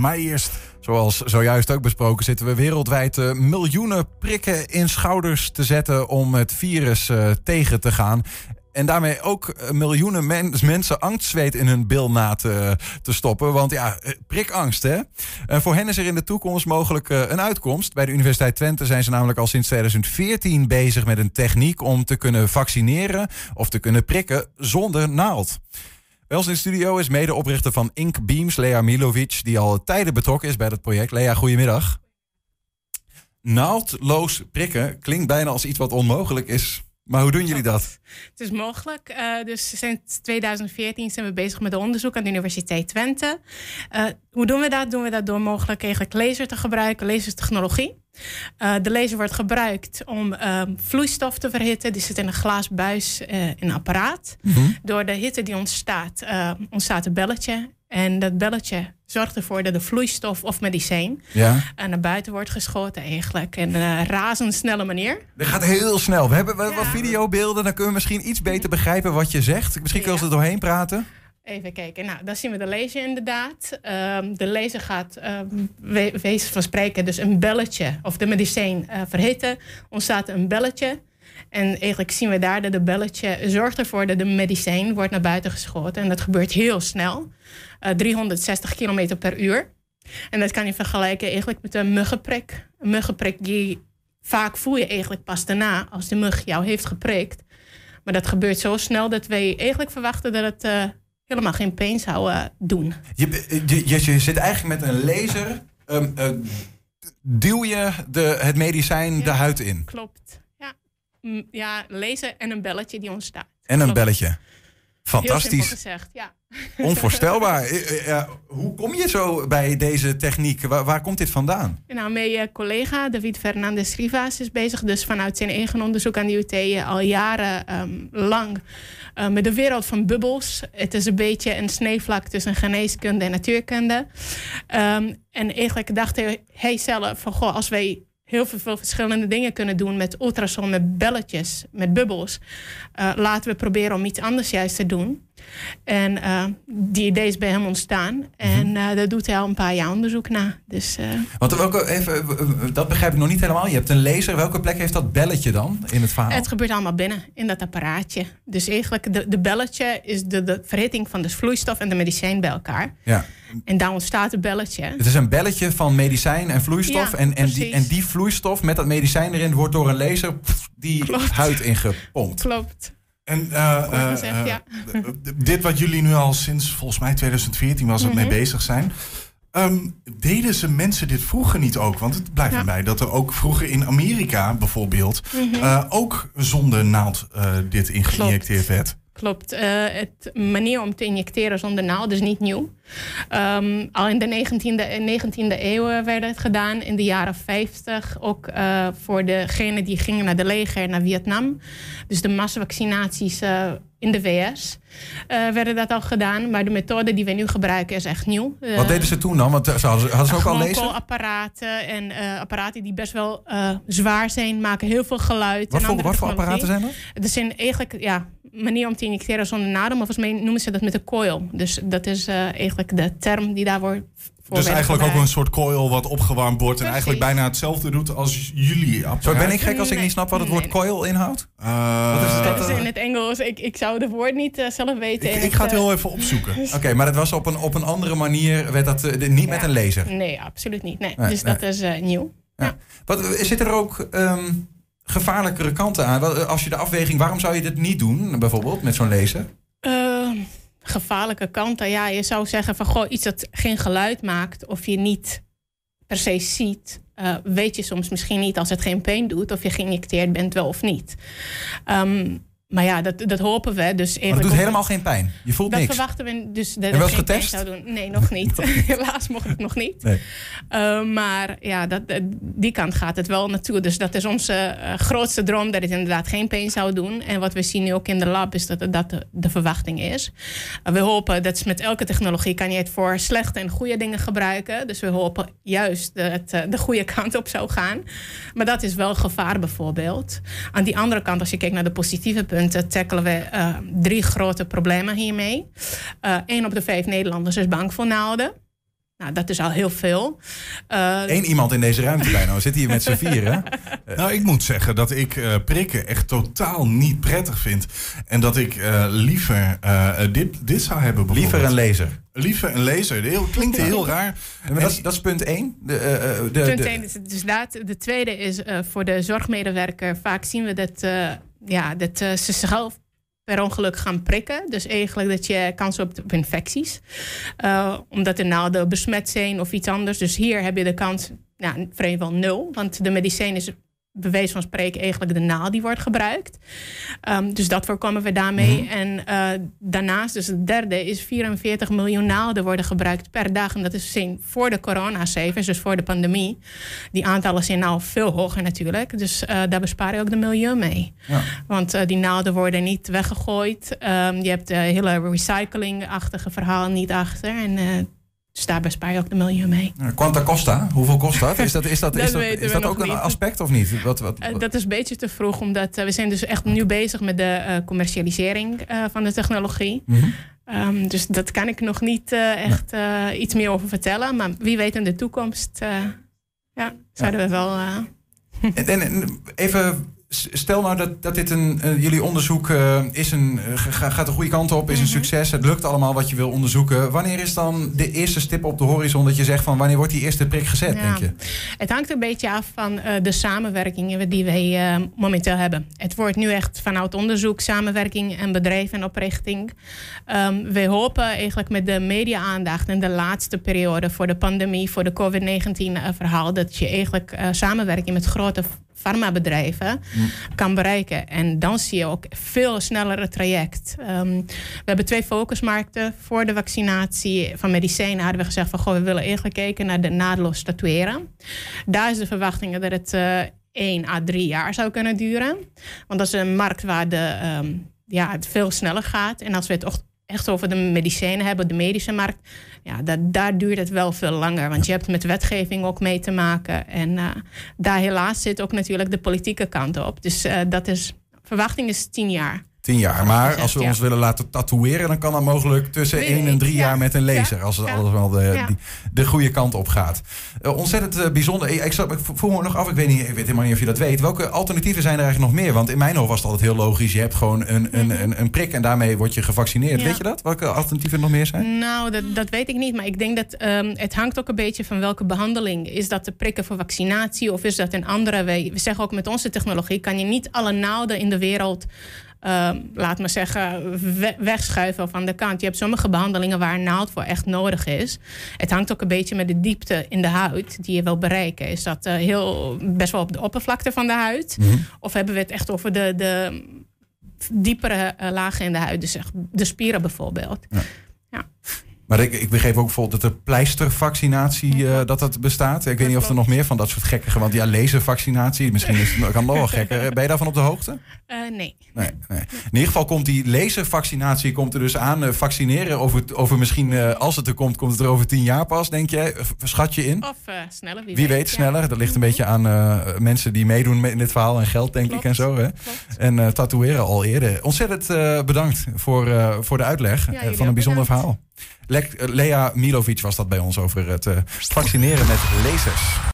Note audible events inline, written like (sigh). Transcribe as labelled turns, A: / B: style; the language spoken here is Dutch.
A: Maar eerst.
B: Zoals zojuist ook besproken zitten we wereldwijd uh, miljoenen prikken in schouders te zetten om het virus uh, tegen te gaan. En daarmee ook eh, miljoenen mensen angstzweet in hun bil na te, te, stoppen. Want ja, prikangst hè. Voor hen is er in de toekomst mogelijk een uitkomst. Bij de Universiteit Twente zijn ze namelijk al sinds 2014 bezig met een techniek om te kunnen vaccineren of te kunnen prikken zonder naald. Bij in studio is medeoprichter van Ink Beams, Lea Milovic, die al tijden betrokken is bij het project. Lea, goedemiddag. Naaldloos prikken klinkt bijna als iets wat onmogelijk is. Maar hoe doen jullie dat? (laughs)
C: Het is mogelijk. Uh, dus sinds 2014 zijn we bezig met onderzoek aan de Universiteit Twente. Uh, hoe doen we dat? Doen we dat door mogelijk eigenlijk laser te gebruiken, lasertechnologie. Uh, de laser wordt gebruikt om ehm, vloeistof te verhitten. Die zit in een glasbuis in een apparaat. Mm Door de hitte die ontstaat, ontstaat een belletje. En dat belletje zorgt ervoor dat de vloeistof of medicijn ja. Eh, naar buiten wordt geschoten eigenlijk. In een razendsnelle manier.
B: Dat gaat heel snel. We hebben wat videobeelden, dan kunnen we misschien iets beter begrijpen wat je zegt. Misschien kunnen we er doorheen praten.
C: Even kijken. Nou, dan zien we de laser inderdaad. Um, de laser gaat, um, we, wees van spreken, dus een belletje of de medicijn uh, verhitten. Ontstaat een belletje. En eigenlijk zien we daar dat de belletje zorgt ervoor dat de medicijn wordt naar buiten geschoten. En dat gebeurt heel snel. 360 eh, km per uur. En dat kan je vergelijken eigenlijk met een muggenprik. Een muggenprik die vaak voel je eigenlijk pas daarna als de mug jou heeft geprikt. Maar dat gebeurt zo snel dat wij eigenlijk verwachten dat het uh, helemaal geen pijn zou uh, doen.
B: Je, je, je, zit eigenlijk met een laser. Um, uh, duw je de, het medicijn ja, de huid in?
C: Klopt. Ja. ja, laser en een belletje die ontstaat.
B: En een belletje. Fantastisch.
C: Gezegd, ja. (laughs)
B: Onvoorstelbaar. Eh, eh, hoe kom je zo bij deze techniek? Waar, waar komt dit vandaan?
C: Nou, mijn collega David Fernandez Rivas is bezig dus vanuit zijn eigen onderzoek aan de UT al jaren um, lang uh, met de wereld van bubbels. Het is een beetje een sneeuwvlak tussen geneeskunde en natuurkunde. Um, en eigenlijk dacht hij zelf van goh, als wij heel veel verschillende dingen kunnen doen met ultrason, met belletjes, met bubbels. Uh, laten we proberen om iets anders juist te doen. En uh, die idee is bij hem ontstaan. Mhm. En uh, daar doet hij al een paar jaar onderzoek naar. Dus.
B: Want welke, even, dat begrijp ik nog niet helemaal. Je hebt een laser. Welke plek heeft dat belletje dan in het verhaal?
C: Het gebeurt allemaal binnen, in dat apparaatje. Dus eigenlijk, de, de belletje is de, de verhitting van de vloeistof en de medicijn bij elkaar. Ja. En daar ontstaat een belletje.
B: Het is een belletje van medicijn en vloeistof. en, en, die, en die vloeistof met dat medicijn erin wordt door een laser die huid ingepompt.
C: Klopt.
A: En uh, ja. dit wat jullie nu al sinds volgens mij 2014 was het mee mhm. bezig zijn. Um, deden ze mensen dit vroeger niet ook? Want het blijft ja. erbij dat er ook vroeger in Amerika bijvoorbeeld mm ook zonder naald dit ingeïnjecteerd werd.
C: Klopt. het manier om te injecteren zonder naald is niet nieuw. Um, al in de 19e, 19e eeuw werd het gedaan. In de jaren 50 ook uh, voor degenen die gingen naar de leger, naar Vietnam. Dus de massavaccinaties uh, in de VS werden dat al gedaan. Maar de methode die we nu gebruiken is echt nieuw.
B: Wat deden ze toen dan? Want ze hadden, hadden ze ook al lezen?
C: apparaten en apparaten die best wel zwaar zijn, maken heel veel geluid.
B: Wat, voor, wat voor apparaten zijn dat?
C: Het zijn eigenlijk ja, manier om te injecteren zonder nadem. Maar volgens mij noemen ze dat met een coil. Dus dat is eigenlijk de term die daar wordt
A: dus eigenlijk ook een soort coil wat opgewarmd wordt en eigenlijk bijna hetzelfde doet als jullie apparaat.
B: Zo ben ik gek als ik niet snap wat het woord coil inhoudt?
C: Uh, wat is dat? is in het Engels. Ik, ik zou het woord niet uh, zelf weten.
A: Ik, ik ga het heel even opzoeken. (laughs)
B: Oké, maar dat was op een, op een andere manier, werd dat uh, niet ja. met een laser?
C: Nee, absoluut niet. Nee. nee dus nee. dat is nieuw. Ja.
B: Wat, zit er ook um, gevaarlijkere kanten aan? Als je de afweging, waarom zou je dit niet doen, bijvoorbeeld, met zo'n laser?
C: Ehm, gevaarlijke kanten. Ja, je zou zeggen van goh, iets dat geen geluid maakt of je niet per se ziet, uh, weet je soms misschien niet als het geen pijn doet of je geïnjecteerd bent wel of niet. Um, maar ja, dat, dat hopen we. Dus
B: maar het doet helemaal geen pijn. Je voelt
C: dat
B: niks.
C: Dat verwachten we dus dat
B: geen pijn zou
C: doen. Nee, nog niet. (laughs) Helaas mocht het nog niet. Nee. Uh, maar ja, dat, die kant gaat het wel naartoe. Dus dat is onze uh, grootste droom, dat het inderdaad geen pijn zou doen. En wat we zien nu ook in de lab, is dat dat de, de verwachting is. Uh, we hopen dat met elke technologie kan je het voor slechte en goede dingen gebruiken. Dus we hopen juist dat het de goede kant op zou gaan. Maar dat is wel gevaar bijvoorbeeld. Aan die andere kant, als je kijkt naar de positieve punten tackelen we uh, drie grote problemen hiermee. Eén uh, op de vijf Nederlanders is bang voor naalden. Nou, dat is al heel veel.
B: Uh, Eén iemand in deze ruimte bijna. We zitten hier met z'n vieren. (laughs)
A: nou, ik moet zeggen dat ik uh, prikken echt totaal niet prettig vind. En dat ik uh, liever dit, dit zou hebben.
B: Liever een laser.
A: Liever een laser. Heel, klinkt (laughs) heel raar.
B: maar dat, dat, is punt één.
C: De, de, punt één is dus dat. De tweede is voor de zorgmedewerker. Vaak zien we dat, ja, dat ze zichzelf per ongeluk gaan prikken. Dus eigenlijk dat je kans hebt op infecties. Uh, omdat de naalden besmet zijn of iets anders. Dus hier heb je de kans nou, vrijwel nul. Want de medicijn is bewezen van spreken eigenlijk de naal die wordt gebruikt. Um, dus dat voorkomen we daarmee. Mhm. En uh, daarnaast, dus het derde, is 44 miljoen naalden worden gebruikt per dag. En dat is voor de coronacijfers, dus voor de pandemie. Die aantallen zijn nou veel hoger natuurlijk. Dus uh, daar bespaar je ook de milieu mee. Ja. Want uh, die naalden worden niet weggegooid. Um, je hebt de hele recycling-achtige verhaal niet achter. En dus daar bespaar je ook de milieu mee.
B: Quanta costa? Hoeveel kost dat? Is dat, is dat, (laughs) is dat, is dat ook een aspect of niet?
C: Wat, wat, uh, dat is een beetje te vroeg, omdat uh, we zijn dus echt nu bezig met de uh, commercialisering van de technologie. Mm -hmm. um, dus dat kan ik nog niet echt iets meer over vertellen. Maar wie weet in de toekomst ja, zouden ja. we wel...
B: en, en, even Stel nou dat, dat dit een, uh, jullie onderzoek uh, is een, uh, gaat de goede kant op, is een mhm. succes. Het lukt allemaal wat je wil onderzoeken. Wanneer is dan de eerste stip op de horizon dat je zegt van wanneer wordt die eerste prik gezet, ja. denk je?
C: Het hangt een beetje af van de samenwerkingen die wij momenteel hebben. Het wordt nu echt vanuit onderzoek, samenwerking en bedrijf en oprichting. Um, wij hopen eigenlijk met de media-aandacht in de laatste periode voor de pandemie, voor de COVID-19 verhaal, dat je eigenlijk samenwerking met grote farmabedrijven mm. kan bereiken. En dan zie je ook veel snellere traject. Um, we hebben twee focusmarkten. Voor de vaccinatie van medicijnen hadden we gezegd van goh, we willen eigenlijk kijken naar de naadloos tatoeëren. Daar is de verwachting dat het uh, 1 à 3 jaar zou kunnen duren. Want dat is een markt waar de, um, ja, het veel sneller gaat. En als we het echt over de medicijnen hebben, de medische markt, ja, dat, daar duurt het wel veel langer. Want je hebt met wetgeving ook mee te maken. En uh, daar helaas zit ook natuurlijk de politieke kant op. Dus uh, dat is, verwachting is tien jaar.
B: Tien jaar. Maar als we ons willen laten tatoeëren, dan kan dat mogelijk tussen één en drie jaar met een laser. Als het alles wel de, de goede kant op gaat. Uh, ontzettend uh, bijzonder. Ik, ik voel me nog af, ik weet, niet, ik weet helemaal niet of je dat weet. Welke alternatieven zijn er eigenlijk nog meer? Want in mijn hoofd was het altijd heel logisch. Je hebt gewoon een, een, mhm. een, een prik en daarmee word je gevaccineerd. Weet je dat? Welke alternatieven nog meer zijn?
C: Nou, dat, dat weet ik niet. Maar ik denk dat um, het hangt ook een beetje van welke behandeling. Is dat de prikken voor vaccinatie of is dat een andere? We, we zeggen ook met onze technologie kan je niet alle naalden in de wereld uh, laat maar zeggen, wegschuiven van de kant. Je hebt sommige behandelingen waar een naald voor echt nodig is. Het hangt ook een beetje met de diepte in de huid die je wil bereiken. Is dat uh, heel, best wel op de oppervlakte van de huid? Mm -hmm. Of hebben we het echt over de, de diepere uh, lagen in de huid? Dus de spieren bijvoorbeeld. Ja.
B: ja. Maar ik, ik begreep ook bijvoorbeeld dat de pleistervaccinatie uh, dat dat bestaat. Ik weet niet of er nog meer van dat soort gekkige... Want ja, laservaccinatie, misschien is het, kan nog wel gekker. Ben je daarvan op de hoogte?
C: Uh, nee.
B: Nee, nee. In ieder geval komt die laservaccinatie komt er dus aan. Uh, vaccineren over, over misschien, als het er komt, komt het er over tien jaar pas, denk jij? Schat je in?
C: Of sneller, wie,
B: wie weet. sneller. Dat ligt een beetje aan mensen die meedoen in dit verhaal. En geld, denk ik, en zo. Hè? En tatoeëren al eerder. Ontzettend bedankt voor, voor de uitleg van een bijzonder verhaal. Le Lea Milovic was dat bij ons over het uh, vaccineren met lasers.